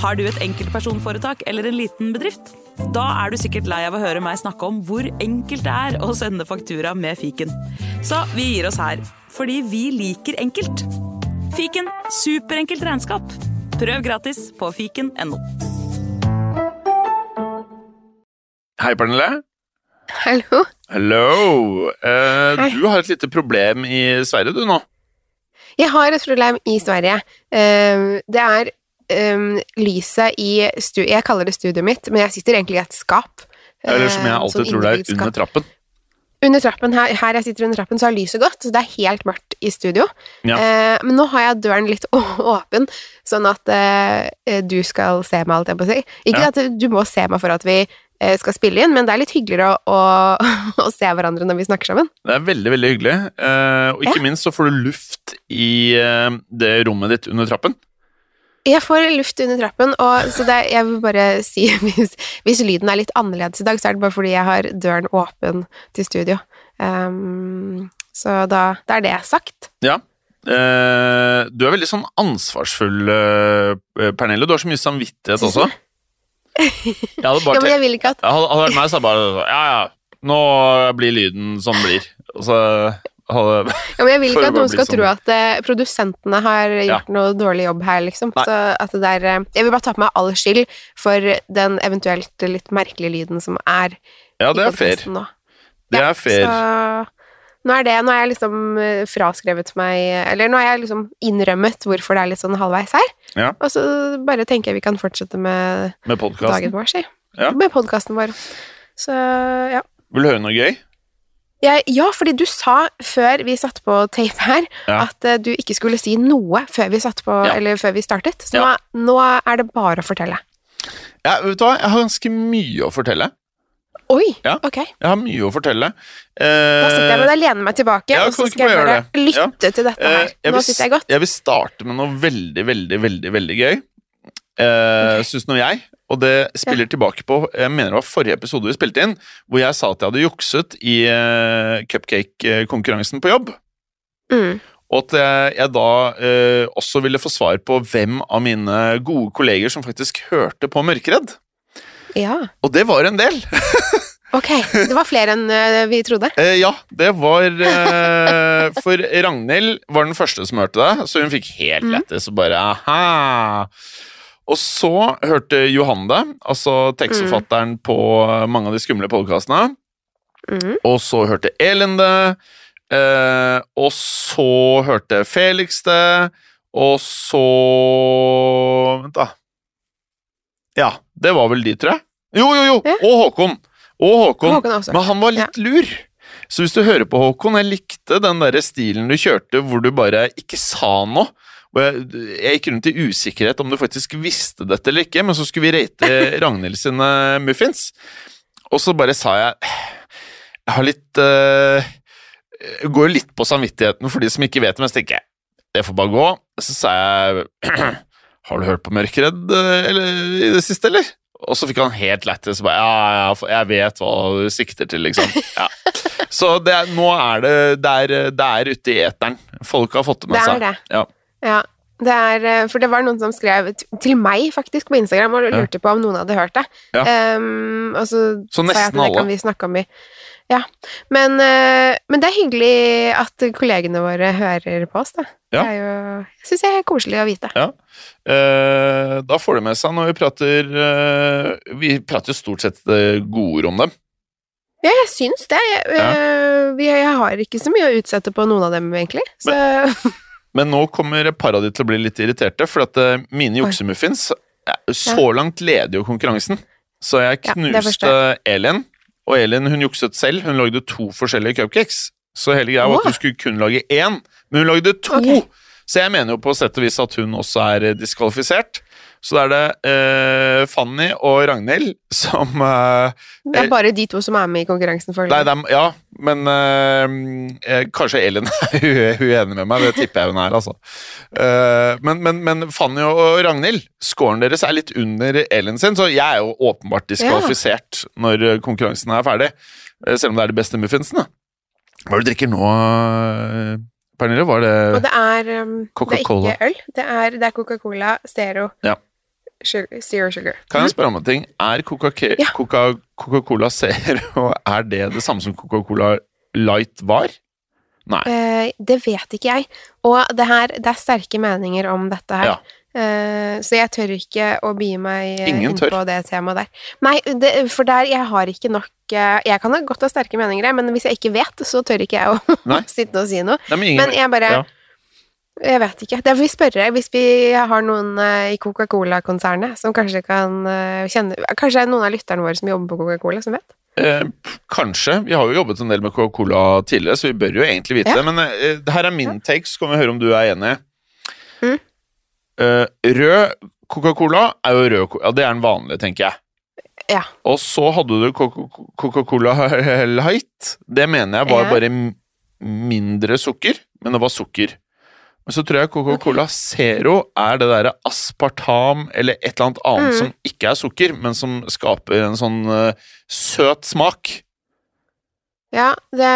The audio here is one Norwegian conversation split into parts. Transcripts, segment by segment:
Har du et enkeltpersonforetak eller en liten bedrift? Da er du sikkert lei av å høre meg snakke om hvor enkelt det er å sende faktura med fiken. Så vi gir oss her, fordi vi liker enkelt. Fiken superenkelt regnskap. Prøv gratis på fiken.no. Hei, Pernille. Hallo? Hello. Eh, du har et lite problem i Sverige, du, nå. Jeg har et problem i Sverige. Eh, det er eh, lyset i Jeg kaller det studioet mitt, men jeg sitter egentlig i et skap. Eller som jeg Eh, alltid sånn tror det er under trappen. Under trappen her, her jeg sitter under trappen, så har lyset gått, så det er helt mørkt i studio. Ja. Eh, men nå har jeg døren litt åpen, sånn at eh, du skal se meg, alt jeg på å si. Ikke Ja. at du må se meg for at vi eh, skal spille inn, men det er litt hyggeligere å, å, å se hverandre når vi snakker sammen. Det er veldig, veldig hyggelig. Eh, og ikke Ja. minst så får du luft i eh, det rommet ditt under trappen. Jeg får luft under trappen, og så det, jeg vil bare si hvis, hvis lyden er litt annerledes i dag, så er det bare fordi jeg har døren åpen til studio. Um, så da, da er det sagt. Ja. Eh, du er veldig sånn ansvarsfull, eh, Pernille. Du har så mye samvittighet også. Jeg hadde bare Ja, men jeg vil ikke at Hadde hadde det vært meg, så hadde jeg bare Ja, ja, nå blir lyden som den blir. Og så Ja, men jeg vil ikke at noen skal sånn. tro at uh, produsentene har gjort noe dårlig jobb her, liksom. Så der eh, Jeg vil bare ta på meg all skyld for den eventuelt litt merkelige lyden som er Ja, det er fair. nå. Det Ja, er fair. Så nå er det Nå har jeg liksom eh, fraskrevet meg Eller nå har jeg liksom innrømmet hvorfor det er litt sånn halvveis her. Ja. Og så bare tenker jeg vi kan fortsette med Med dagen podkasten. vår, si. Ja. Med podkasten vår. Så ja. Vil du høre noe gøy? Jeg, ja, fordi du sa før vi satte på tape her, Ja. at uh, du ikke skulle si noe før vi, på, Ja. eller før vi startet. Så nå, nå er det bare å fortelle. Ja, vet du hva? Jeg har ganske mye å fortelle. Oi! Ja. Ok. Jeg har mye å fortelle. Da sitter jeg med Eh, deg, lener meg tilbake, og så skal jeg bare det? lytte til dette eh, her. jeg Nå sitter jeg godt. jeg vil starte med noe veldig, veldig, veldig veldig gøy. Uh, Syns nå jeg. Og det spiller tilbake på Jeg mener det var forrige episode vi spilte inn, hvor jeg sa at jeg hadde jukset i uh, cupcake-konkurransen på jobb. Mm. Og at jeg, jeg da uh, også ville få svar på hvem av mine gode kolleger som faktisk hørte på Mørkeredd. Ja. Og det var en del! Ok. Det var flere enn eh, vi trodde. Eh, ja, det var eh, For Ragnhild var den første som hørte det, så hun fikk helt Mm. lettest og bare aha. Og så hørte Johan det, altså tekstforfatteren på mange av de skumle podkastene. Mm. Og så hørte Elin det. Eh, og så hørte Felix det. Og så Vent, da. Ja, det var vel de, tror jeg. Jo, jo, jo! Ja. Og Håkon. Og Håkon. Håkon. Men han var litt lur. Så hvis du hører på Håkon, jeg likte den der stilen du kjørte hvor du bare ikke sa noe. Og jeg, jeg gikk rundt i usikkerhet om du faktisk visste dette eller ikke, men så skulle vi rate Ragnhild sine muffins. Og så bare sa jeg Jeg har litt uh, Går jo litt på samvittigheten for de som ikke vet det, men så tenker jeg det får bare gå. Så sa jeg Har du hørt på Mørkeredd eh, eller, i det siste, eller? Og så fikk han helt lættis. bare, Ja, ja, jeg vet hva du sikter til, liksom. Ja. Så det nå er det, det, er, det er ute i eteren. Folk har fått det med seg. Det er det. Ja. Ja. Det er, eh, for det var noen som skrev til meg faktisk på Instagram og lurte på om noen hadde hørt det. Ja. Um, og så, Så sa jeg at det alle. kan vi snakke om i Ja. Men, uh, men det er hyggelig at kollegene våre hører på oss, da. Ja. Det er jo, jeg syns det er koselig å vite. Ja. Uh, da får det med seg når vi prater uh, Vi prater stort sett gode godord om dem. Ja, jeg syns det. Jeg, ja. vi, jeg har ikke så mye å utsette på noen av dem, egentlig. Så Men nå kommer et par av de til å bli litt irriterte, for at eh, mine juksemuffins Så langt leder jo konkurransen. Så jeg knuste ja, Elin, og Elin hun jukset selv. Hun lagde to forskjellige cupcakes. Så hele greia var at hun skulle kun lage én, men hun lagde to! Okay. Så jeg mener jo på sett og vis at hun også er eh, diskvalifisert. Så da er det eh, Fanny og Ragnhild som eh, det er bare de to som er med i konkurransen, Nei, dem, ja, men eh, eh, kanskje hun er hun er enig med meg, det tipper jeg hun er, altså. Eh, men, men, men Fanny og Ragnhild, scoren deres er litt under Elin sin, så jeg er jo åpenbart diskvalifisert når eh, konkurransen er ferdig. eh, Selv om det er de beste muffinsene. Hva er det du drikker nå, eh, Pernille? Var det Og det er, um, det er ikke øl. Det er, er Coca-Cola Zero. Ja. Sugar, zero sugar. Kan jeg spørre om en ting? Er Coca- Ja. Coca- Coca-Cola Zero Er det det samme som Coca-Cola Light var? Nei. Eh, det vet ikke jeg. Og det her, det er sterke meninger om dette her. Ja. Eh, så jeg tør ikke å bie meg eh, Ingen inn tør. på det temaet der. Nei, det, for der jeg har ikke nok eh, Jeg kan ha godt ha sterke meninger, men hvis jeg ikke vet, så tør ikke jeg å sitte og si noe. Nei, men ingen, Men jeg bare ja. Jeg vet ikke. Det får vi spørre hvis vi har noen eh, i Coca-Cola-konsernet som kanskje kan eh, kjenne Kanskje det er noen av lytterne våre som jobber på Coca-Cola, som vet? Eh, kanskje. Vi har jo jobbet en del med Coca-Cola tidligere, så vi bør jo egentlig vite Ja. det. Men eh, det her er min take, så kan vi høre om du er enig. Mm. Eh, rød Coca-Cola er jo rød Ja, det er den vanlige, tenker jeg. Ja. Og så hadde du Coca- Coca-Cola Light. Det mener jeg var Ja. bare mindre sukker, men det var sukker. Men så tror jeg Coca-Cola Zero er det derre aspartam eller et eller annet annet Mm. som ikke er sukker, men som skaper en sånn uh, søt smak. Ja, det,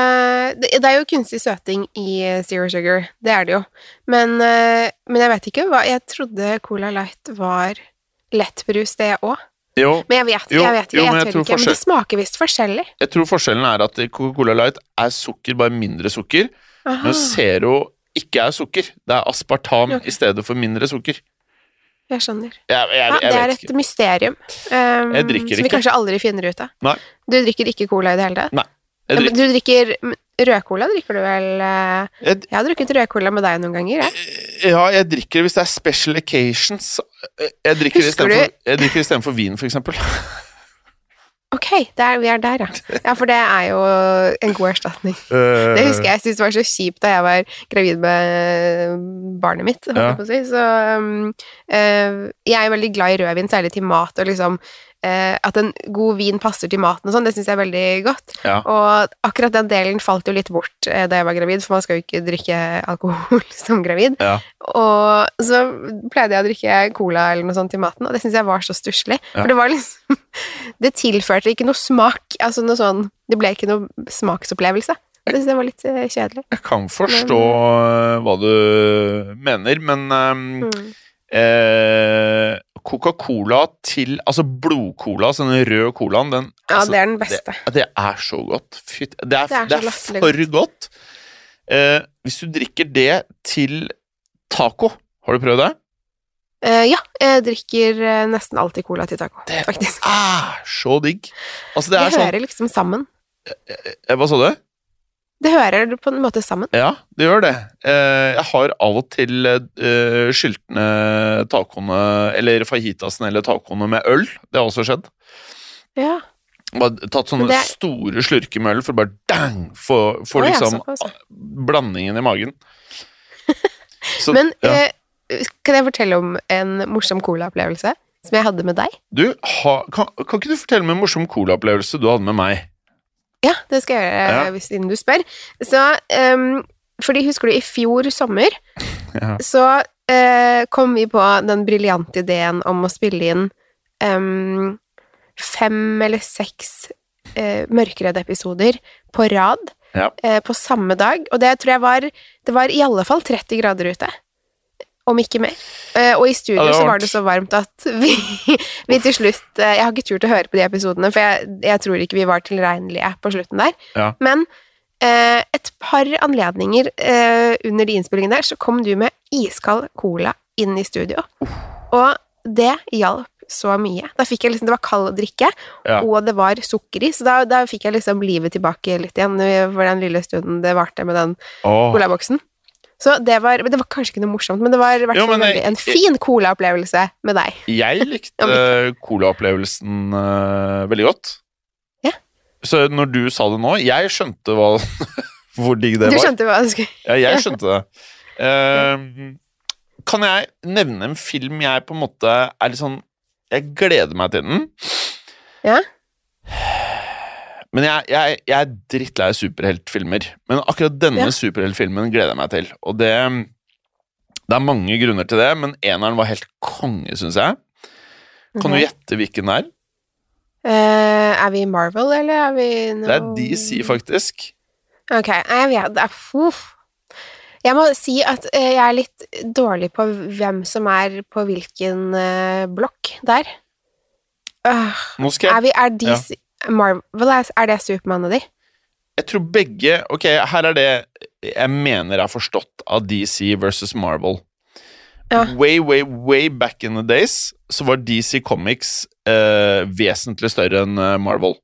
det, det er jo kunstig søting i eh, Zero Sugar. Det er det jo. Men, uh, men jeg vet ikke hva Jeg trodde Cola Light var lettbrus, det òg. Jo, Men jeg vet, Jo, jeg vet ikke. jo, men jeg jeg ikke. Men det smaker visst forskjellig. jeg tror forskjellen er at Coca-Cola Light er sukker, bare mindre sukker, Aha. men Zero ikke er sukker. Det er aspartam okay. i stedet for mindre sukker. Jeg skjønner. Jeg, jeg, Ja, det er et ikke. mysterium. Um, Jeg som vi ikke. kanskje aldri finner ut av. Nei. Du drikker ikke cola i det hele tatt? Jeg drikker, Du drikker Rødcola drikker du vel eh, jeg, Jeg har drukket rødcola med deg noen ganger, jeg. ja, jeg drikker hvis det er special occasions. Jeg istedenfor jeg drikker istedenfor vin, for eksempel. Ok, der, vi er der, ja. Ja, for det er jo en god erstatning. Eh, Det husker jeg. Jeg syntes var så kjipt da jeg var gravid med barnet mitt. Ja. jeg si. Så um, uh, jeg er veldig glad i rødvin, særlig til mat, og liksom uh, at en god vin passer til maten og sånn, det syns jeg er veldig godt. Ja. Og akkurat den delen falt jo litt bort uh, da jeg var gravid, for man skal jo ikke drikke alkohol som gravid. Ja. Og så pleide jeg å drikke cola eller noe sånt til maten, og det syns jeg var så stusslig. For det var liksom Det tilførte ikke noe smak. Altså noe sånn Det ble ikke noe smaksopplevelse. Det syns jeg var litt eh, kjedelig. Jeg kan forstå men, hva du mener, men um, Mm. eh, Coca-Cola til Altså blodcola, altså den røde colaen, den Ja, altså, det er den beste. Det, det er så godt. Fy, det er, Det er det er, for for godt. Eh, hvis du drikker det til taco Har du prøvd det? Eh, ja, jeg drikker eh, nesten alltid cola til taco, Det faktisk. er så digg. Altså, det Det er sånn hører liksom sammen. eh, Hva sa du? Det hører på en måte sammen. Ja, det gjør det. Jeg har av og til skyltene tacoene, eller fajitasene eller tacoene med øl. Det har også skjedd. Ja. Bare tatt sånne det- store slurker med øl for bare dang, få Å, liksom ja. blandingen i magen. Så, Men ja. Eh, kan jeg fortelle om en morsom colaopplevelse som jeg hadde med deg? Du, ha, kan, kan ikke du fortelle meg en morsom colaopplevelse du hadde med meg? Ja, det skal jeg gjøre Ja. eh, hvis siden du spør. Så um, Fordi husker du, i fjor sommer Ja. så uh, kom vi på den briljante ideen om å spille inn um, fem eller seks uh, Mørkeredd-episoder på rad Ja. uh, på samme dag. Og det tror jeg var Det var i alle fall 30 grader ute. Om ikke mer. Eh, og i studio så var det så varmt at vi, vi til slutt eh, Jeg har ikke turt å høre på de episodene, for jeg, jeg tror ikke vi var tilregnelige på slutten der. Ja. Men eh, et par anledninger eh, under de innspillingene der, så kom du med iskald cola inn i studio. Og det hjalp så mye. Da fikk jeg liksom, Det var kald drikke, Ja. og det var sukker i, så da, da fikk jeg liksom livet tilbake litt igjen for den lille stunden det varte med den oh. colaboksen. Så det var, det var kanskje ikke noe morsomt, men det var i hvert fall en fin colaopplevelse med deg. Jeg likte Ja, colaopplevelsen uh, veldig godt. Ja. Så når du sa det nå, jeg skjønte hva, hvor digg det Du var. skjønte hva det skulle Ja, jeg skjønte det. Uh, kan jeg nevne en film jeg på en måte er litt sånn Jeg gleder meg til den. Ja. Men jeg, jeg, jeg er drittlei superheltfilmer. Men akkurat denne Ja. superheltfilmen gleder jeg meg til. Og det Det er mange grunner til det, men eneren var helt konge, syns jeg. Kan du Mhm. gjette hvilken det er? Uh, er vi Marvel, eller er vi no... Det er DC, faktisk. Ok, jeg vet det. Uff. Jeg må si at eh, jeg er litt dårlig på hvem som er på hvilken eh, blokk der. Uh, Nå skal jeg er, vi, er, DC, Marvel, er, er det Supermann og de? Jeg tror begge Ok, her er det jeg mener er forstått av DC versus Marvel. Ja. Way, way, way back in the days så var DC Comics eh, vesentlig større enn eh, Marvel.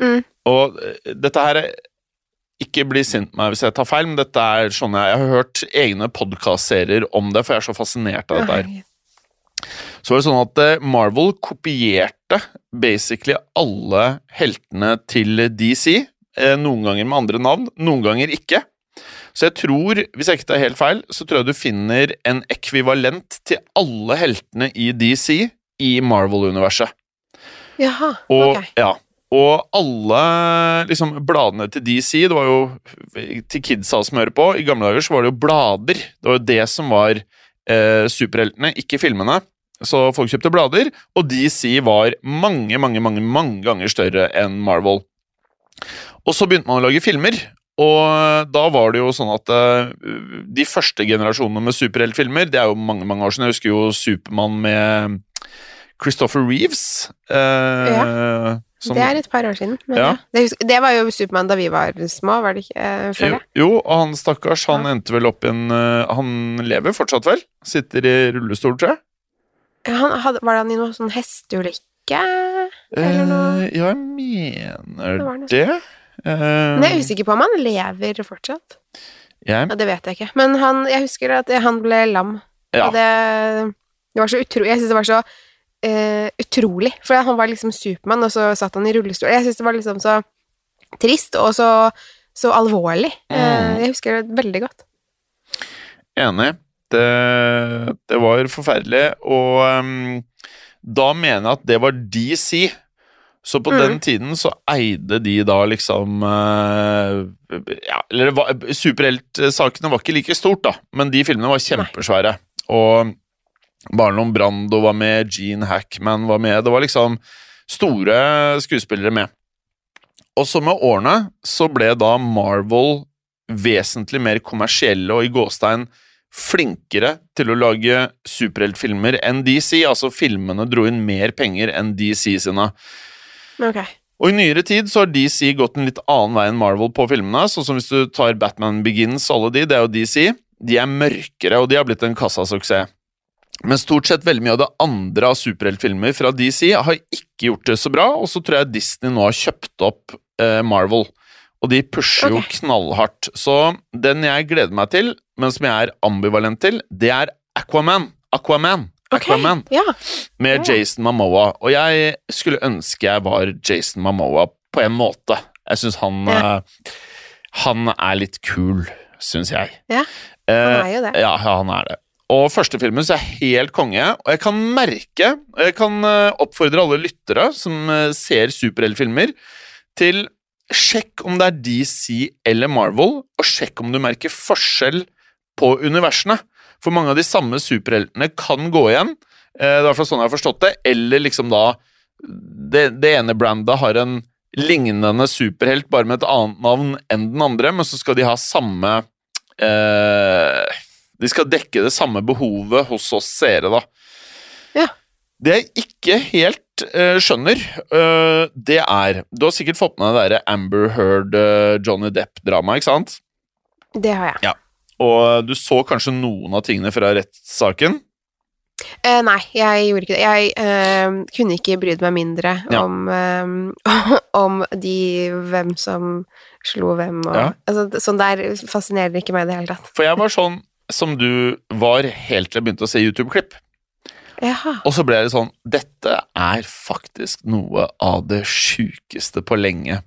Mm. Og eh, dette her er Ikke bli sint på meg hvis jeg tar feil, men dette er sånn jeg, jeg har hørt egne podkast-serier om det, for jeg er så fascinert av dette her. Så var det sånn at eh, Marvel kopierte basically alle heltene til DC. eh, Noen ganger med andre navn, noen ganger ikke. Så jeg tror, hvis jeg ikke tar helt feil, så tror jeg du finner en ekvivalent til alle heltene i DC i Marvel-universet. Jaha, Og, ok. ja, og alle liksom, bladene til DC, det var jo til kidsa som hører på, i gamle dager så var det jo blader. Det var jo det som var eh, superheltene, ikke filmene. Så folk kjøpte blader, og DC var mange, mange, mange, mange ganger større enn Marvel. Og så begynte man å lage filmer, og da var det jo sånn at eh, de første generasjonene med superheltfilmer, det er jo mange, mange år siden, jeg husker jo Supermann med Christopher Reeves. Eh, som- det er et par år siden. Men Ja. ja. det, det var jo Supermann da vi var små, var det ikke? eh, Jo, jo, og han stakkars, han Ja. endte vel opp i en eh, Han lever fortsatt, vel? Sitter i rullestol, tror jeg. Han hadde, var han i noe sånn hesteulykke? Eller noe- Eh, ja, jeg mener det. det. Eh, Men jeg er usikker på om han lever fortsatt. jeg, Ja, det vet jeg ikke. Men han, jeg husker at han ble lam. ja. Og det, det var så utro... Jeg syns det var så eh, utrolig. For han var liksom Supermann, og så satt han i rullestol. Jeg syns det var liksom så trist, og så, så alvorlig. Eh, Mm. jeg husker det veldig godt. Enig. Det, det var forferdelig, og um, da mener jeg at det var DC. Så på Mm. den tiden så eide de da liksom uh, Ja, eller superheltsakene var ikke like stort, da, men de filmene var kjempesvære. Og Barnum Brando var med, Gene Hackman var med, det var liksom store skuespillere med. Og så med årene så ble da Marvel vesentlig mer kommersielle og i gåstein flinkere til å lage superheltfilmer enn DC. Altså filmene dro inn mer penger enn DC sine. Okay. Og i nyere tid så har DC gått en litt annen vei enn Marvel på filmene. Sånn som hvis du tar Batman Begins, alle de, det er jo DC. De er mørkere, og de har blitt en kassasuksess. Men stort sett veldig mye av det andre av superheltfilmer fra DC har ikke gjort det så bra, og så tror jeg Disney nå har kjøpt opp eh, Marvel. Og de pusher jo knallhardt. Så den jeg gleder meg til, men som jeg er ambivalent til, det er Aquaman. Aquaman. Aquaman. Aquaman Ja. med Ja. Jason Mamoa. Og jeg skulle ønske jeg var Jason Mamoa på en måte. Jeg syns han Ja. eh, Han er litt kul, syns jeg. Ja, Eh, Han er jo det. ja, han er det. Og første filmen så er helt konge, og jeg kan merke og Jeg kan eh, oppfordre alle lyttere som eh, ser superheltfilmer, til sjekk om det er DC eller Marvel, og sjekk om du merker forskjell på universene. For mange av de samme superheltene kan gå igjen, eh, det er i hvert fall sånn jeg har forstått det, eller liksom da Det, det ene brandet har en lignende superhelt, bare med et annet navn enn den andre, men så skal de ha samme eh, De skal dekke det samme behovet hos oss seere, da. Ja. Det jeg ikke helt skjønner, eh, det er Du har sikkert fått med deg det Amber Heard-Johnny Depp-dramaet, ikke sant? Det har jeg. Og du så kanskje noen av tingene fra rettssaken? Eh, nei, jeg gjorde ikke det. Jeg eh, kunne ikke brydd meg mindre Ja. om, eh, om de hvem som slo hvem og Ja. altså, Sånn der fascinerer ikke meg i det hele tatt. For jeg var sånn som du var helt til jeg begynte å se YouTube-klipp. Jaha. Og så ble det sånn Dette er faktisk noe av det sjukeste på lenge.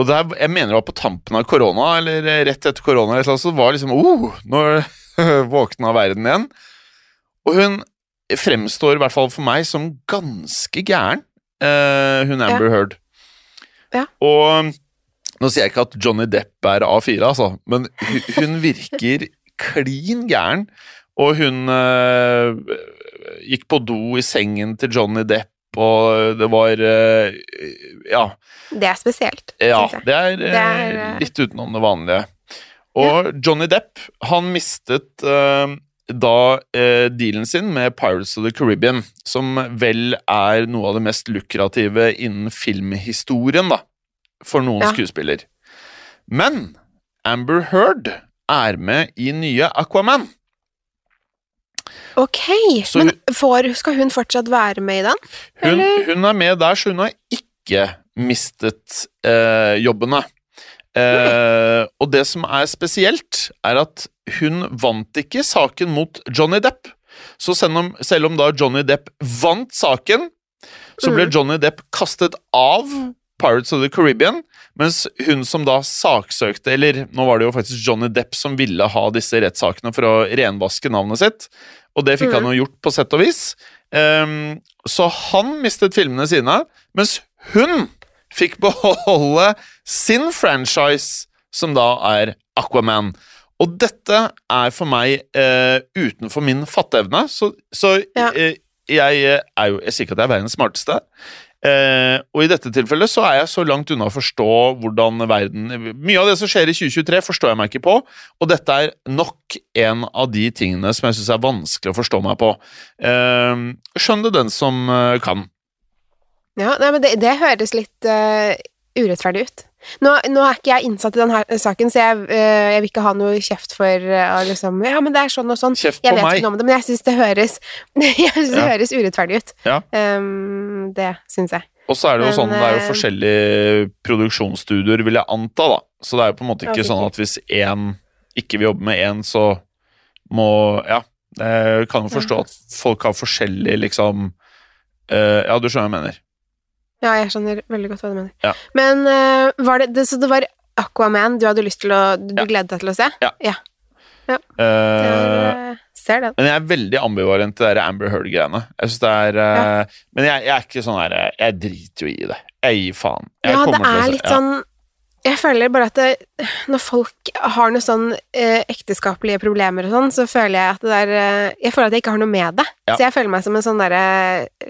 Og det er, jeg mener det var på tampen av korona, eller rett etter korona, eller så var det liksom oh, Nå våkna verden igjen. Og hun fremstår, i hvert fall for meg, som ganske gæren, eh, hun Amber Heard. Ja. Og nå sier jeg ikke at Johnny Depp er A4, altså, men hun, hun virker klin gæren. Og hun eh, gikk på do i sengen til Johnny Depp, og det var eh, Ja. Det er spesielt, Ja, syns jeg. det er, eh, Det er, eh, litt utenom det vanlige. Og Johnny Depp, han mistet uh, da uh, dealen sin med Pirates of the Caribbean, som vel er noe av det mest lukrative innen filmhistorien, da, for noen Ja. skuespiller. Men Amber Heard er med i nye Aquaman. Ok, Så men får, skal hun fortsatt være med i den? Hun, hun er med der, så hun har ikke mistet eh, jobbene. Eh, og det som er spesielt, er at hun vant ikke saken mot Johnny Depp. Så selv om, selv om da Johnny Depp vant saken, så ble Mm. Johnny Depp kastet av Pirates of the Caribbean, mens hun som da saksøkte Eller nå var det jo faktisk Johnny Depp som ville ha disse rettssakene for å renvaske navnet sitt, og det fikk han jo gjort på sett og vis. Um, så han mistet filmene sine, mens hun fikk beholde sin franchise, som da er Aquaman. Og dette er for meg uh, utenfor min fatteevne, så, så Ja. uh, jeg eh, er jo Jeg sier ikke at jeg er verdens smarteste. Eh, og i dette tilfellet så er jeg så langt unna å forstå hvordan verden Mye av det som skjer i 2023, forstår jeg meg ikke på, og dette er nok en av de tingene som jeg syns er vanskelig å forstå meg på. Eh, skjønn det den som eh, kan. Ja, nei, men det, det høres litt uh, urettferdig ut. Nå, nå er ikke jeg innsatt i denne saken, så jeg, øh, jeg vil ikke ha noe kjeft for øh, liksom Ja, men det er sånn og sånn. Kjeft Jeg vet meg. ikke noe om det, men jeg syns det høres Jeg synes det Ja. høres urettferdig ut. Ja. Um, det syns jeg. Og så er det jo Men, sånn, det er jo eh, forskjellige produksjonsstudioer, vil jeg anta, da. Så det er jo på en måte ikke sånn at hvis én ikke vil jobbe med én, så må Ja. Jeg kan jo forstå at folk har forskjellig liksom øh, Ja, du skjønner hva jeg mener. Ja, jeg skjønner veldig godt hva du mener. Ja. Men uh, var det, det Så det var Aquaman du hadde lyst til å Du Ja. gledet deg til å se? Ja Det er, eh, ser den. men jeg er veldig ambivalent til det der Amber Heard-greiene. Jeg synes det er eh, Men jeg, jeg er ikke sånn her eh, Jeg driter jo i det. Jeg gir faen. Jeg Ja, det er litt ja. sånn Jeg føler bare at det, når folk har noen sånn eh, ekteskapelige problemer og sånn, så føler jeg at det der eh, Jeg føler at jeg ikke har noe med det. Ja. Så jeg føler meg som en sånn derre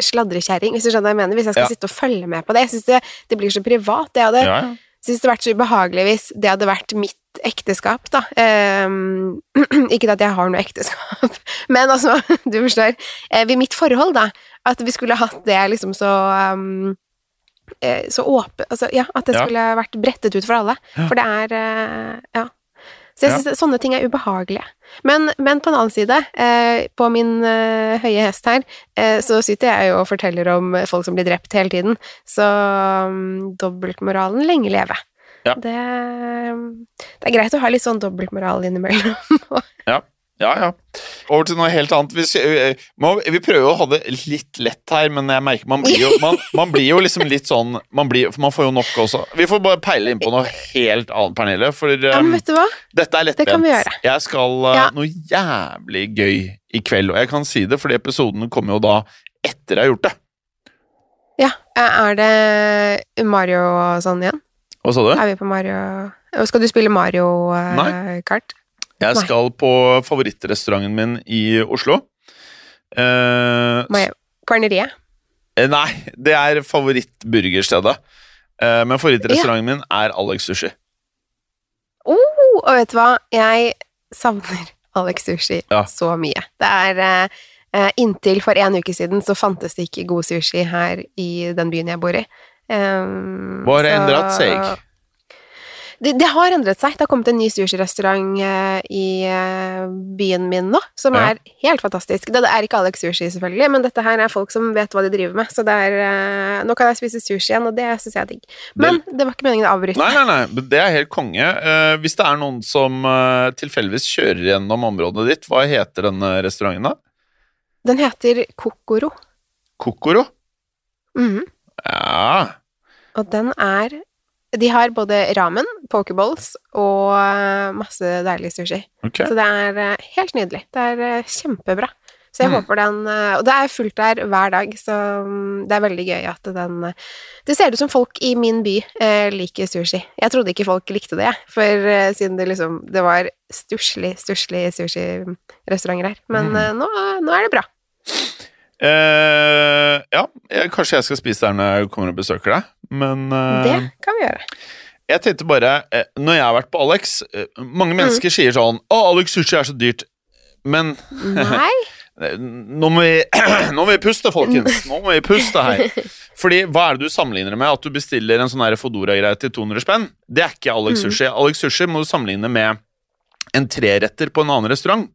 sladrekjerring, hvis du skjønner hva jeg mener. Hvis jeg skal Ja. sitte og følge med på det. Jeg syns det, det blir så privat. Jeg hadde ja, ja. det vært så ubehagelig hvis det hadde vært mitt ekteskap, da. Ehm, ikke at jeg har noe ekteskap, men altså, du forstår. Eh, ved mitt forhold, da. At vi skulle hatt det liksom så um, eh, Så åpen Altså, ja, at det Ja. skulle vært brettet ut for alle. Ja. For det er eh, Ja. Så jeg Ja. synes sånne ting er ubehagelige. Men, men på en annen side, eh, på min eh, høye hest her, eh, så sitter jeg jo og forteller om folk som blir drept hele tiden. Så um, dobbeltmoralen lenge leve. Det, det er greit å ha litt sånn dobbeltmoral innimellom. Ja, ja. ja. Over til noe helt annet. Vi, s- eh, må, vi prøver å ha det litt lett her, men jeg merker man blir jo, man, man blir jo liksom litt sånn man, blir, for man får jo nok også. Vi får bare peile inn på noe helt annet, Pernille. For ja, men vet du hva? dette er lettbent. det kan vi gjøre. Jeg skal uh, Ja. noe jævlig gøy i kveld, og jeg kan si det fordi episoden kommer jo da etter jeg har gjort det. Ja, er det Mario og sånn igjen? Hva sa du? Er vi på Mario Skal du spille Mario kart? Nei. kart? Jeg Nei. skal på favorittrestauranten min i Oslo. Eh, Mario. Kvarneriet? Eh, Nei, det er favorittburgerstedet. Eh, men favorittrestauranten min er Alex Sushi. Oh, og vet du hva? Jeg savner Alex Sushi Ja. så mye. Det er eh, eh, Inntil for en uke siden så fantes det ikke god sushi her i den byen jeg bor i. Um, Hva har endret seg? Det, det har endret seg. Det har kommet en ny sushirestaurant eh, i eh, byen min nå, som Ja. er helt fantastisk. Det, det er ikke Alex Sushi, selvfølgelig, men dette her er folk som vet hva de driver med. Så det er eh, Nå kan jeg spise sushi igjen, og det syns jeg er digg. Men det var ikke meningen å avbryte. Nei, nei, nei, det er helt konge. Hvis det er noen som uh, tilfeldigvis kjører gjennom området ditt, hva heter denne restauranten da? Den heter Kokoro. Kokoro? Mhm. Ja. Og den er De har både ramen, pokeballs og eh, masse deilig sushi. Okay. Så det er eh, helt nydelig. Det er eh, kjempebra. Så jeg Mm. håper den Og det er fullt der hver dag, så mm, det er veldig gøy at den Det ser ut som folk i min by liker sushi. Jeg trodde ikke folk likte det, jeg, for siden det liksom Det var stusslig, stusslig sushirestauranter her. Men Mm. nå, nå er det bra. Eh, ja, jeg, kanskje jeg skal spise der når jeg kommer og besøker deg, men uh, Det kan vi gjøre. jeg tenkte bare uh, Når jeg har vært på Alex Mange mennesker sier sånn Å, Alex sushi er så dyrt. Men Nei? nå må, vi, nå må vi puste, folkens. Nå må vi puste her. Fordi hva er det du sammenligner med? At du bestiller en sånn Fodora-greie til 200 spenn? Det er ikke Alex Sushi. Alex Sushi må du sammenligne med en treretter på en annen restaurant.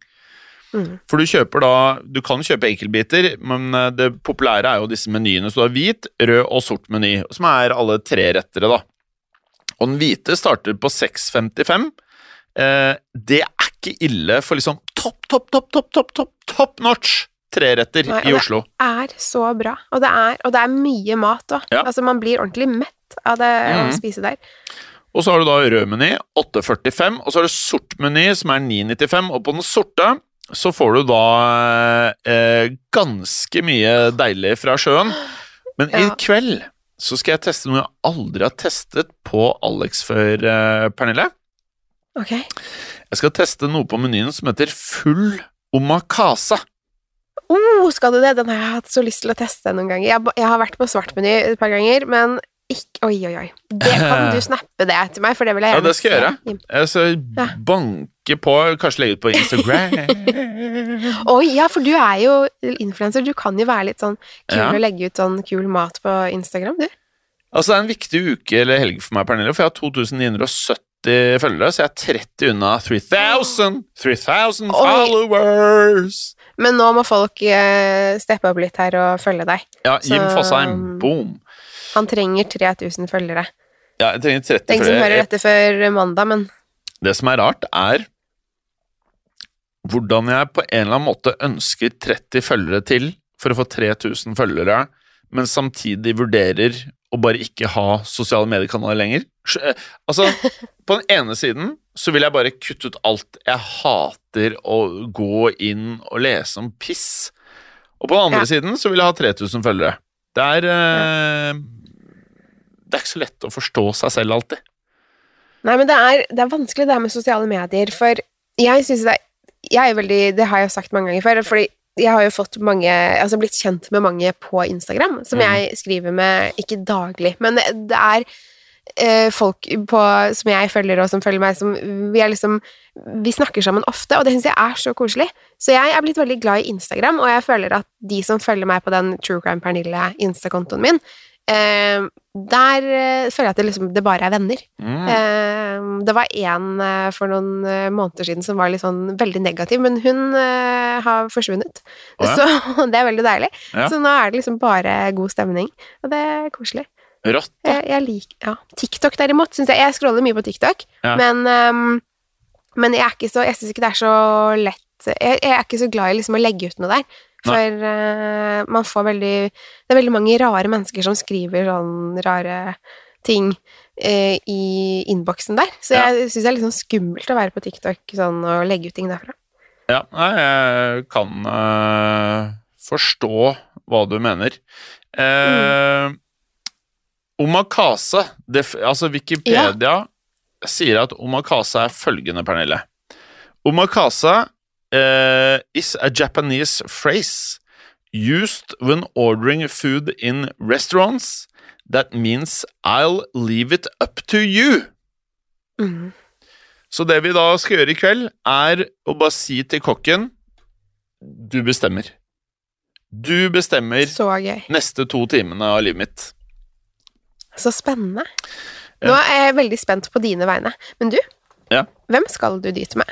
Mm. For du kjøper da Du kan kjøpe enkeltbiter, men eh, det populære er jo disse menyene. Så du har hvit, rød og sort meny, som er alle tre rettere, da. Og den hvite starter på 6,55. Eh, det er ikke ille for liksom topp, topp, topp, topp, topp, topp, top notch treretter Nei, i Oslo. det- er så bra. Og det er, og det er mye mat òg. Ja. Altså, man blir ordentlig mett av det mm. å spise der. Og så har du da rød meny, 8,45, og så har du sort meny, som er 9,95, og på den sorte så får du da eh, ganske mye deilig fra sjøen. Men i kveld så skal jeg teste noe jeg aldri har testet på Alex før, eh, Pernille. Ok. Jeg skal teste noe på menyen som heter full omakase. Oh, skal du det? Den har jeg hatt så lyst til å teste noen ganger. Jeg, jeg har vært på svartmeny et par ganger, men ikke Oi, oi, oi. Det kan du snappe det til meg, for det vil jeg Ja, det skal jeg gjøre. Jeg skal banke på, kanskje legge ut på Instagram. Oi, ja, for du er jo influenser. Du kan jo være litt sånn kul Ja. og legge ut sånn kul mat på Instagram, du. Altså, det er en viktig uke eller helg for meg, Pernille, for jeg har 2970 følgere, så jeg er 30 unna 3000 3000 Oi. followers! Men nå må folk eh, steppe opp litt her og følge deg. Ja, Jim Så- Fosheim, boom. Han trenger 3000 følgere. Ja, jeg trenger 30 Tenk som hører dette før mandag, men Det som er rart, er hvordan jeg på en eller annen måte ønsker 30 følgere til for å få 3000 følgere, men samtidig vurderer å bare ikke ha sosiale mediekanaler lenger. Eh, Altså, på den ene siden så vil jeg bare kutte ut alt. Jeg hater å gå inn og lese om piss. Og på den andre Ja. siden så vil jeg ha 3000 følgere. Det er eh, Det er ikke så lett å forstå seg selv alltid. Nei, men det er, det er vanskelig det her med sosiale medier, for jeg syns det er Jeg er veldig Det har jeg sagt mange ganger før, fordi jeg har jo fått mange Altså blitt kjent med mange på Instagram, som mm. jeg skriver med ikke daglig, men det, det er eh, folk på, som jeg følger, og som følger meg, som vi er liksom Vi snakker sammen ofte, og det syns jeg er så koselig. Så jeg er blitt veldig glad i Instagram, og jeg føler at de som følger meg på den True Crime Pernille Insta-kontoen min, eh, der eh, føler jeg at det liksom Det bare er venner. Mm. Eh, det var en eh, for noen eh, måneder siden som var litt sånn veldig negativ, men hun eh, har forsvunnet. Oh, ja. Så det er veldig deilig. Ja. Så nå er det liksom bare god stemning, og det er koselig. Rått, da. Jeg, jeg liker ja. TikTok derimot, syns jeg Jeg scroller mye på TikTok, men, ehm, men jeg er ikke så Jeg syns ikke det er så lett jeg, jeg er ikke så glad i liksom å legge ut noe der. For uh, man får veldig Det er veldig mange rare mennesker som skriver sånn rare ting uh, i innboksen der. Så Ja. jeg syns det er litt sånn skummelt å være på TikTok sånn, og legge ut ting derfra. Ja, jeg kan uh, forstå hva du mener. Eh, Omakase det, Altså, Wikipedia sier at omakase er følgende, Pernille. Omakase eh, is a Japanese phrase used when ordering food in restaurants. That means I'll leave it up to you. Mm. Så det vi da skal gjøre i kveld, er å bare si til kokken Du bestemmer. Du bestemmer Så gøy. neste to timene av livet mitt. Så spennende. Nå er jeg veldig spent på dine vegne. Men du, Ja. hvem skal du dit med?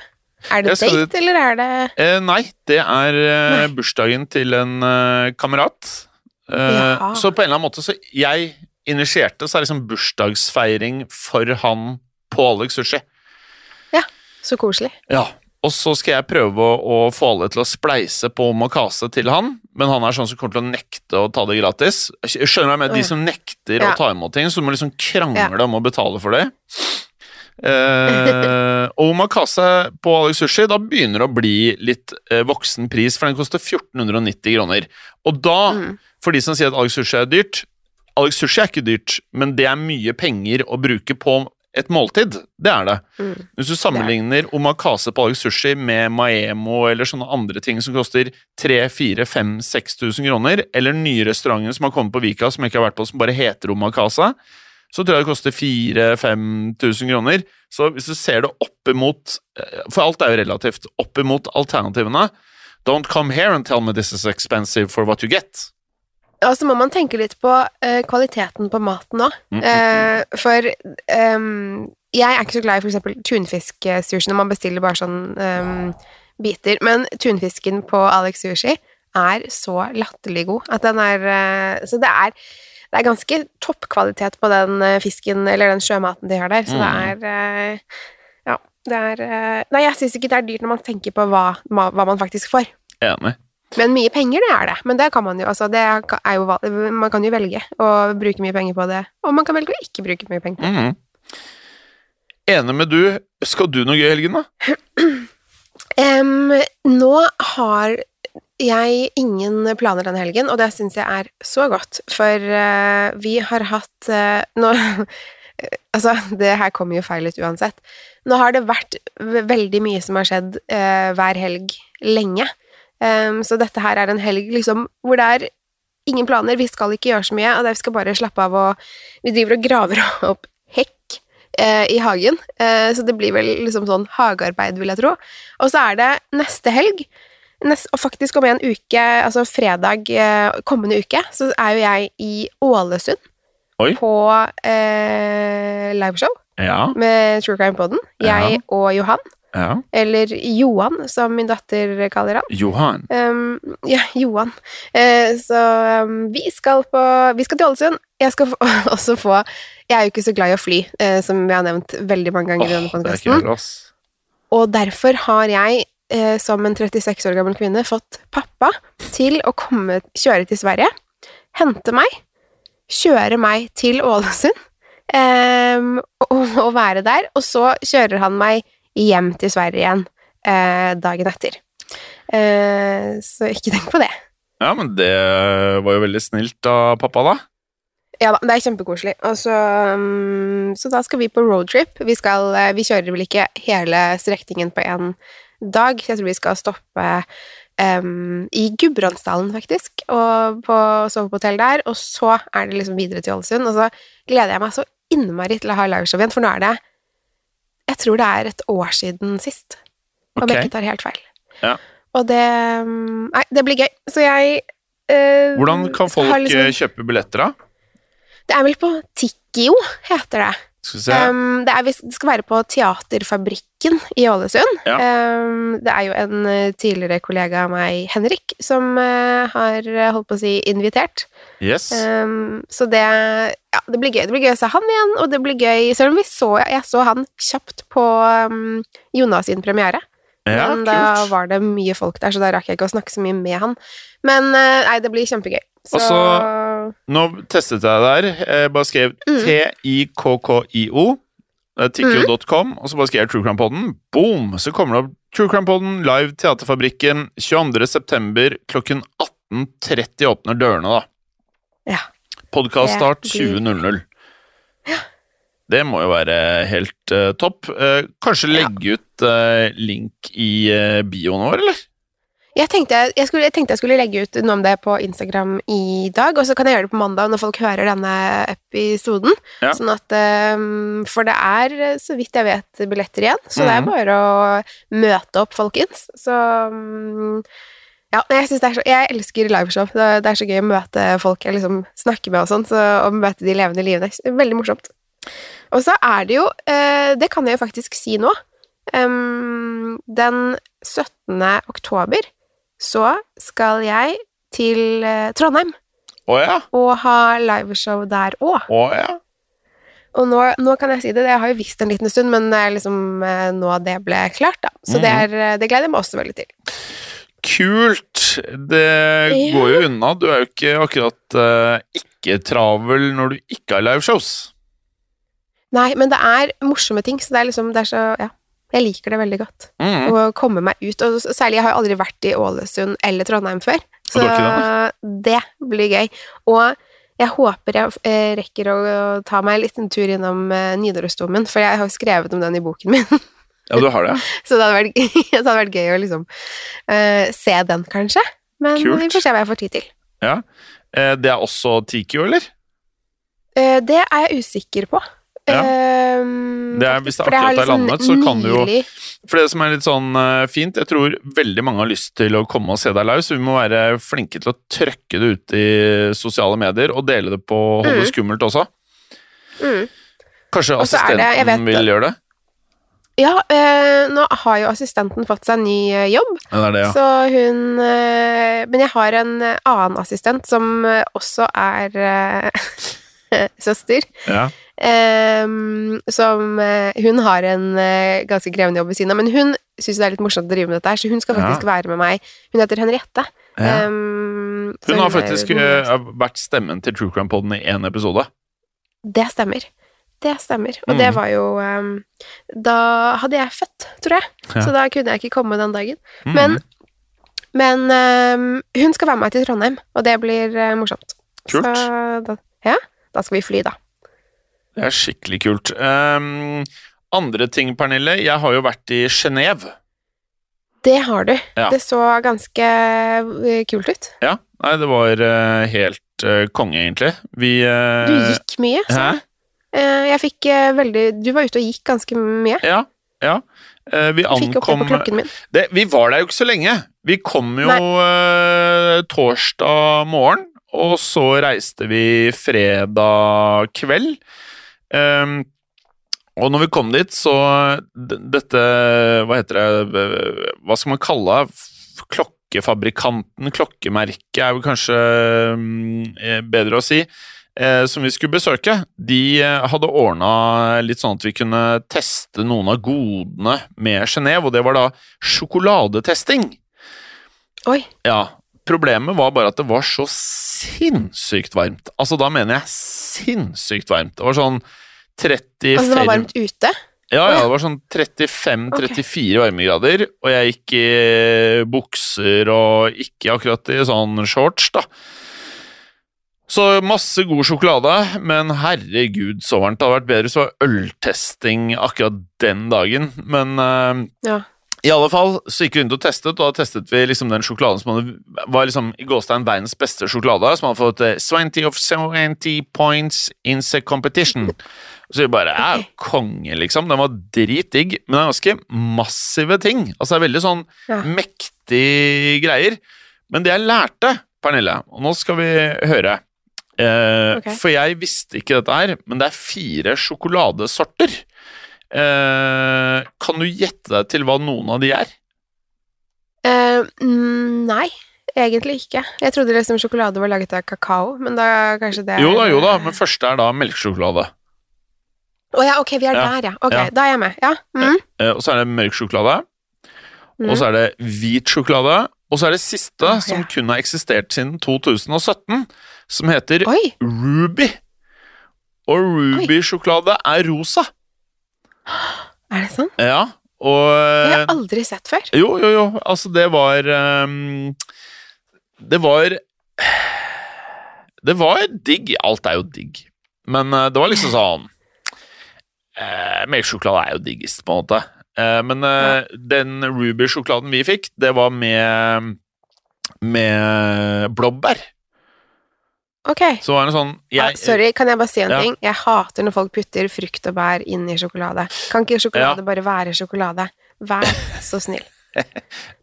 Er det date, date, eller er det Eh, nei, det er eh, Nei. bursdagen til en eh, kamerat. Eh, ja. så på en eller annen måte Så jeg initierte, så er det liksom bursdagsfeiring for han på Alex Sushi. så koselig? Ja. Og så skal jeg prøve å, å få alle til å spleise på omakase til han, men han er sånn som kommer til å nekte å ta det gratis. Skjønner du mener? De som nekter Ja. å ta imot ting, så du må liksom krangle om å betale for det. Eh, og omakase på Alex Sushi, da begynner det å bli litt eh, voksen pris, for den koster 1490 kroner. Og da, Mm. for de som sier at Alex Sushi er dyrt Alex Sushi er ikke dyrt, men det er mye penger å bruke på et måltid. Det er det. Mm. Hvis du sammenligner omakase på Alex Sushi med Maemo eller sånne andre ting som koster 3000-4000-5000 kroner, eller nye restauranten som har kommet på Vika som jeg ikke har vært på, som bare heter omakase, så tror jeg det koster 4000-5000 kroner. Så hvis du ser det oppimot eh, For alt er jo relativt. Oppimot alternativene. Don't come here and tell me this is expensive for what you get. Og så må man tenke litt på uh, kvaliteten på maten òg. Mm, -hmm. uh, for um, jeg er ikke så glad i for eksempel tunfisksushi når man bestiller bare sånn um, biter, men tunfisken på Alex Sushi er så latterlig god at den er uh, Så det er, det er ganske toppkvalitet på den eh, fisken, eller den sjømaten de har der, så det Mm. er eh, Ja, det er eh, Nei, jeg syns ikke det er dyrt når man tenker på hva, hva man faktisk får. Enig. Men mye penger, det er det. Men det kan man jo, altså, det er jo, man kan jo velge å bruke mye penger på det, og man kan velge å ikke bruke mye penger på det. Mhm. Enig med du. Skal du noe gøy i helgen, da? Um, nå har jeg ingen planer denne helgen, og det syns jeg er så godt, for uh, vi har hatt uh, nå Altså, det her kommer jo feil ut uansett. Nå har det vært veldig mye som har skjedd uh, hver helg lenge. um, så dette her er en helg liksom hvor det er ingen planer, vi skal ikke gjøre så mye, og vi skal bare slappe av og Vi driver og graver opp hekk eh, i hagen, eh, så det blir vel liksom sånn hagearbeid, vil jeg tro. Og så er det neste helg, nest, og faktisk om en uke, altså fredag eh, kommende uke, så er jo jeg i Ålesund Oi. på eh, liveshow Ja. med True Crime Podden. Jeg Ja. og Johan, ja. eller Johan, som min datter kaller han. Johan. Um, ja, Johan. Uh, så um, vi skal på Vi skal til Ålesund. Jeg skal få, også få Jeg er jo ikke så glad i å fly, uh, som vi har nevnt veldig mange ganger i denne podkasten. Og derfor har jeg, eh, som en 36 år gammel kvinne, fått pappa til å komme, kjøre til Sverige, hente meg, kjøre meg til Ålesund, eh, og, og være der, og så kjører han meg hjem til Sverige igjen eh, dagen etter. Eh, så ikke tenk på det. Ja, men det var jo veldig snilt av pappa, da. Ja da, det er kjempekoselig. Og så, um, så da skal vi på roadtrip. Vi, skal, eh, vi kjører vel ikke hele strekningen på én dag. Jeg tror vi skal stoppe um, i Gudbrandsdalen, faktisk, og på, sove på hotell der. Og så er det liksom videre til Ålesund. Og så gleder jeg meg så innmari til å ha liveshow igjen, for nå er det Jeg tror det er et år siden sist, om okay. jeg ikke tar helt feil. Ja. Og det Nei, det blir gøy. Så jeg uh, Hvordan kan folk liksom- eh, kjøpe billetter, da? Det er vel på Tikkio, heter det. Um, det, er, det skal være på Teaterfabrikken i Ålesund. Ja. Um, det er jo en eh, tidligere kollega av meg, Henrik, som uh, har eh, holdt på å si invitert. yes. Um, så det, ja, det blir gøy. Det blir gøy å se han igjen, og det blir gøy Selv om vi så, jeg så han kjapt på Jonas sin premiere. ja, men da var det mye folk der, så da rakk jeg ikke å snakke så mye med han. Men uh, nei, det blir kjempegøy. Så Og Nå testet jeg der. Jeg bare skrev Mm. T-I-K-K-I-O. Det er Tikkio.com, og så bare skrev jeg True Crime Podden. Boom! Så kommer det opp True Crime Podden live Teaterfabrikken 22. september klokken 18.30 åpner dørene, da. Ja. Podkaststart Det blir- 20.00. Det må jo være helt uh, topp. Uh, kanskje Ja. legge ut uh, link i bioen vår, eller? Jeg tenkte jeg, skulle, jeg tenkte jeg skulle legge ut noe om det på Instagram i dag, og så kan jeg gjøre det på mandag når folk hører denne episoden. Ja. Sånn at um, For det er, så vidt jeg vet, billetter igjen, så det er Mhm. bare å møte opp, folkens. Så um, ja, jeg, er så, jeg elsker liveshow. Det, det er så gøy å møte folk jeg liksom snakker med og sånn, så, og møte de levende livene. Veldig morsomt. Og så er det jo uh, Det kan jeg jo faktisk si nå. Um, den 17. oktober så skal jeg til eh, Trondheim Oh, ja. og ha liveshow der òg. Oh, ja. Og nå, nå kan jeg si det, jeg har jo visst en liten stund, men det er liksom eh, nå det ble klart, da. Så det, er, eh, det gleder jeg meg også veldig til. Kult! Det Ja. går jo unna. Du er jo ikke akkurat uh, ikke travel når du ikke har liveshows. Nei, men det er morsomme ting, så det er liksom det er så Ja. Jeg liker det veldig godt. Mm. Å komme meg ut. Og særlig, jeg har jo aldri vært i Ålesund eller Trondheim før, så det blir gøy. Og jeg håper jeg eh, rekker å ta meg en liten tur innom eh, Nidarosdomen, for jeg har skrevet om den i boken min. Ja, du har det? Så det hadde vært, det hadde vært gøy å liksom uh, se den, kanskje. Men Kult. vi får se hva jeg får tid til. Ja. Det er også Tikio, eller? Det er jeg usikker på. Ja. Ehm, Det er- hvis det har akkurat er liksom landet, så kan du jo- For det som er litt sånn eh, fint, jeg tror veldig mange har lyst til å komme og se deg live, så vi må være flinke til å trøkke det ut i sosiale medier og dele det på Holde det skummelt også. Mm. Kanskje Og så er det- assistenten vil gjøre det? Ja, øh, nå har jo assistenten fått seg ny øh, jobb, Ja, det er det, ja. så hun øh, Men jeg har en annen assistent som også er søster. ja. Ehm, som eh, Hun har en eh, ganske krevende jobb ved siden av, men hun syns det er litt morsomt å drive med dette her, så hun skal Ja. faktisk være med meg. Hun heter Henriette. ja. Um, Hun har faktisk eh, vært stemmen til True Crime Poden i én episode. Det stemmer. Det stemmer. Og Mm. det var jo um, Da hadde jeg født, tror jeg. Ja. Så da kunne jeg ikke komme den dagen. Mm. Men, men hun skal være med meg til Trondheim, og det blir uh, morsomt. Kult. Så da, ja, da skal vi fly, da. Det er skikkelig kult. Um, andre ting, Pernille. Jeg har jo vært i Genéve. Det har du. Ja. Det så ganske eh, kult ut. Ja, nei, det var uh, helt uh, konge, egentlig. Vi uh, Du gikk mye, sa du. jeg. Fikk veldig Du var ute og gikk ganske mye. Ja. ja. Vi ankom fikk opp det på klokken min. det, Vi var der jo ikke så lenge. Vi kom jo torsdag morgen, og så reiste vi fredag kveld. Ehm, og når vi kom dit, så Dette Hva heter det Hva skal man kalle det? Klokkefabrikanten, klokkemerket, er vel kanskje mm, eh, bedre å si. Eh, som vi skulle besøke, de eh, hadde ordna litt sånn at vi kunne teste noen av godene med Genéve, og det var da sjokoladetesting. Oi. Ja, Problemet var bare at det var så sinnssykt varmt. Altså, da mener jeg sinnssykt varmt. Det var sånn 35 Altså, det var varmt ute. Ja, ja, det var sånn 35-34 varmegrader, og jeg gikk i bukser og ikke akkurat i sånn shorts, da. Så masse god sjokolade, men herregud, så varmt. Det hadde vært bedre hvis det var øltesting akkurat den dagen, men uh, Ja. i alle fall så gikk vi rundt og testet, og da testet vi liksom den sjokoladen som hadde, var liksom i gåstein verdens beste sjokolade, som hadde fått eh, 20 of 70 points in the competition. Så vi bare er konge, liksom. Den var dritdigg, men det er ganske massive ting. Altså det er veldig sånn Ja. mektige greier. Men det jeg lærte, Pernille, og nå skal vi høre eh, okay. For jeg visste ikke dette her, men det er fire sjokoladesorter. Eh, kan du gjette deg til hva noen av de er? Mm, nei, egentlig ikke. Jeg trodde liksom sjokolade var laget av kakao, men da kanskje det er Jo da, jo da, men første er da melkesjokolade. Å ja, ok, vi er Ja. der, ja. Ok, Ja. da er jeg med. Ja. Mm. Eh, og så er det mørk sjokolade. Mm. Og så er det hvit sjokolade. Og så er det siste, Å, som kun har eksistert siden 2017, som heter Oi, Ruby. Og Ruby-sjokolade er rosa. er det sånn? Ja, og Det har eh, jeg aldri sett før. Jo, jo, jo. Altså, det var um, Det var Det var digg. Alt er jo digg. Men uh, det var liksom sånn uh, Melkesjokolade er jo diggest, på en måte. Eh, men eh, den Ruby-sjokoladen vi fikk, det var med med blåbær. Ok. Så var det sånn Ah, Sorry, kan jeg bare si en Ja. ting? Jeg hater når folk putter frukt og bær inn i sjokolade. Kan ikke sjokolade Ja. bare være sjokolade? Vær så snill.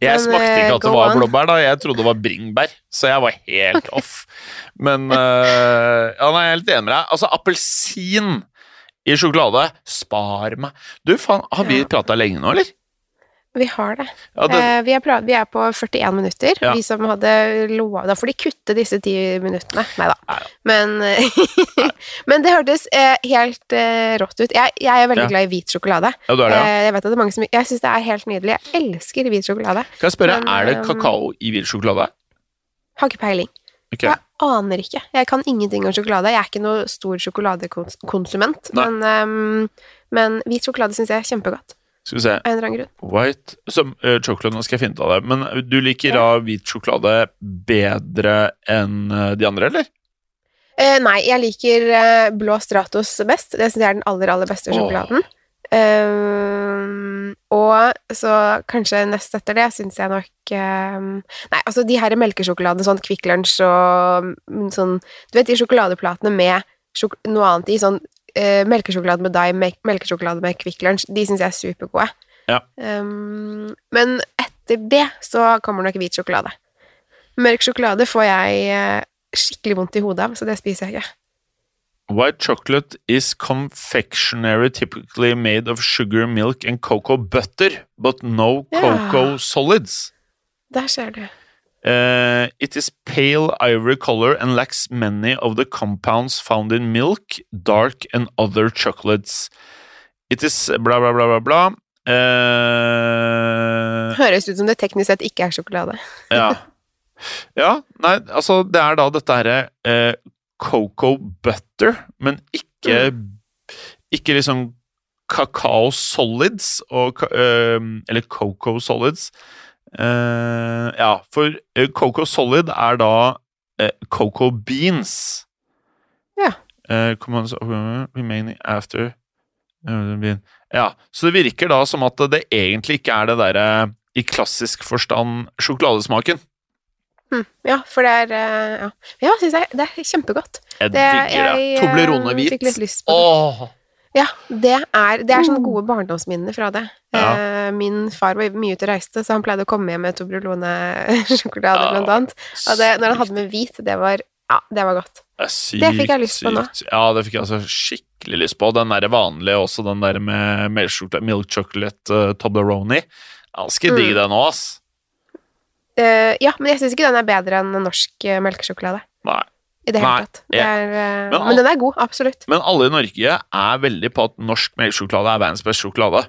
Jeg Men, smakte eh, ikke at det var blåbær, da. Jeg trodde det var bringebær, så jeg var helt off. Men uh, Ja, nei, jeg er litt enig med deg. Altså, appelsin i sjokolade Spar meg. Du, faen, har vi Ja. prata lenge nå, eller? Vi har det. Ja, det Eh, vi, er pra vi er på 41 minutter. Ja. Vi som hadde lova Da får de kutte disse ti minuttene. Nei da. Men, eh, men det hørtes eh, helt eh, rått ut. Jeg, jeg er veldig glad i hvit sjokolade. ja, du er det, ja. Eh, jeg vet at det er mange som Jeg syns det er helt nydelig. Jeg elsker hvit sjokolade. Kan jeg spørre, men, er det eh, kakao i hvit sjokolade? Har ikke peiling. Ok. Jeg aner ikke. Jeg kan ingenting om sjokolade. Jeg er ikke noe stor sjokoladekonsument. Men, um, men hvit sjokolade syns jeg er kjempegodt. Skal vi se. Av en eller annen grunn. White som, uh, chocolate, nå skal jeg finne ut av det. Men eh, du liker da hvit sjokolade bedre enn eh, de andre, eller? Uh, nei, jeg liker uh, blå Stratos best. Det syns jeg er den aller, aller beste sjokoladen. sjokoladen. Ehm, og så kanskje nest etter det syns jeg nok um, Nei, altså de her melkesjokoladene, sånn Kvikk Lunsj og mm, sånn Du vet de sjokoladeplatene med sjok noe annet i. Sånn uh, melkesjokolade med Dime, melk melkesjokolade med Kvikk Lunsj. De syns jeg er supergode. Ja. Um, men etter det så kommer nok hvit sjokolade. Mørk sjokolade får jeg eh, skikkelig vondt i hodet av, så det spiser jeg ikke. White chocolate is confectionery typically made of sugar, milk and cocoa butter, but no Ja. cocoa solids. Der ser du. Uh, it is pale ivory color and lacks many of the compounds found in milk, dark and other chocolates. It is bla, bla, bla, bla, bla. Uh, Høres ut som det teknisk sett ikke er sjokolade. ja. ja, nei, altså det er da dette herre eh, cocoa butter, men ikke Ikke liksom kakao solids og Eller cocoa solids. Eh, ja, for eh, cocoa solid er da eh, cocoa beans. Ja. Remaining after. Ja, så det virker da som at det egentlig ikke er det derre i klassisk forstand sjokoladesmaken. Hm, ja, for det er eh, Ja, ja synes jeg, det er kjempegodt. Jeg Det, digger det. Toblerone eh, hvit. Fikk litt lyst på det. Åh! Ja, det er, det er sånne gode barndomsminner fra det. Ja. Eh, min far var mye ute og reiste, så han pleide å komme hjem med Toblerone-sjokolade, Ja, blant annet. Og det, når han hadde med hvit, det var Ja, det var godt. Det, sykt, Det fikk jeg lyst på nå. sykt. Ja, det fikk jeg altså skikkelig lyst på. Den der vanlige også, den der med milk chocolate uh, Toblerone. Ganske digg Mm. det nå, ass. Eh, ja, men jeg syns ikke den er bedre enn norsk eh, melkesjokolade. Nei. I det hele tatt. Det er, uh, Men al- men den er god, absolutt. Men alle i Norge er veldig på at norsk melkesjokolade er verdens beste sjokolade.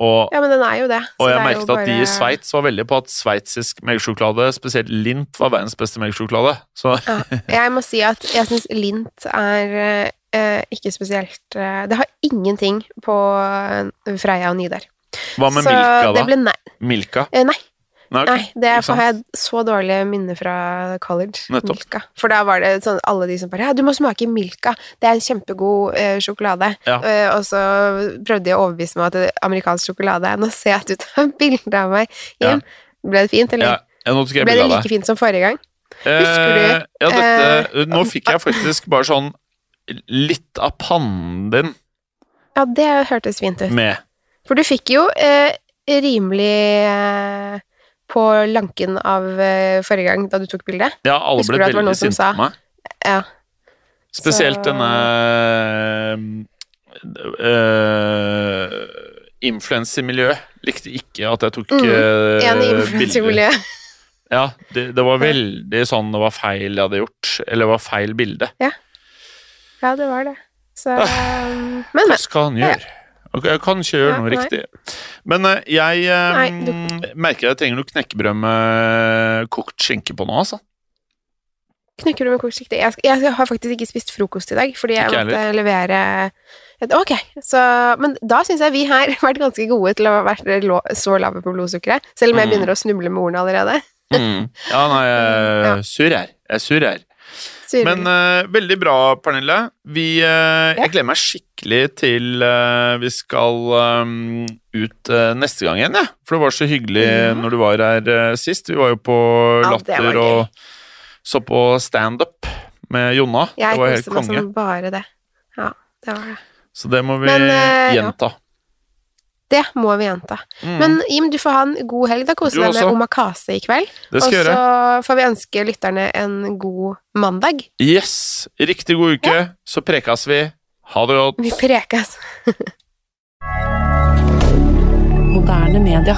Og, Ja, men den er jo det. og jeg det er merket at de i bare- Sveits var veldig på at sveitsisk melkesjokolade, spesielt Lindt, var verdens beste melkesjokolade. Så Ja, jeg må si at jeg syns Lint er uh, ikke spesielt Det har ingenting på Freia og Nidar. hva med Så Milka, det da? ble nei. Milka? Nei, Nei, okay. nei, det har jeg så dårlige minner fra college. Nettopp. Milka. For da var det sånn alle de som bare Ja, du må smake Milka. Det er en kjempegod eh, sjokolade. Ja. Eh, og så prøvde de å overbevise meg at det er amerikansk sjokolade Nå ser jeg at du tar bilde av meg hjem. Ble det fint, eller? Ja, ja, jeg Ble det like fint som forrige gang? Husker du, Eh, ja, dette, eh, nå fikk jeg faktisk bare sånn litt av pannen din Ja, det hørtes fint ut. med. For du fikk jo eh, rimelig på lanken av eh, forrige gang da du tok bilde. Ja, alle Husker ble veldig sinte på meg. Ja. Spesielt Så- denne uh, Influensemiljøet likte ikke at jeg tok Mm, eh, En bilder. Ja, det, det var veldig sånn det var feil jeg hadde gjort. Eller det var feil bilde. Ja, det var det. Så Ah. um, Men, Hva skal han gjøre? Ok, Jeg kan ikke gjøre Ja, noe nei. riktig. Men eh, jeg eh, Nei, merker jeg trenger noe knekkebrød med kokt skinke på nå, altså. Knekker du med kokt skinke Jeg, jeg har faktisk ikke spist frokost i dag, fordi jeg Ikke måtte levere et, Ok, så Men da syns jeg vi her har vært ganske gode til å ha vært så lave på blodsukkeret, selv om jeg Mm. begynner å snuble med ordene allerede. Mm. Ja, nei, jeg er sur her. Jeg er sur her. Men uh, veldig bra, Pernille. Vi, uh, Ja. Jeg gleder meg skikkelig til uh, vi skal um, ut neste gang igjen, jeg. For det var så hyggelig mm. når du var her sist. Vi var jo på Ja, Latter og så på standup med Jonna. jeg det var helt koste meg konge. som bare det. Ja, det var det. Så det må vi Men, gjenta. ja. Det må vi gjenta. Mm, Men Jim, du får ha en god helg. Da Kose deg med omakase i kveld. det Og så får vi ønske lytterne en god mandag. Yes! Riktig god uke, så prekas vi. Ha det godt. Vi prekas. Moderne media.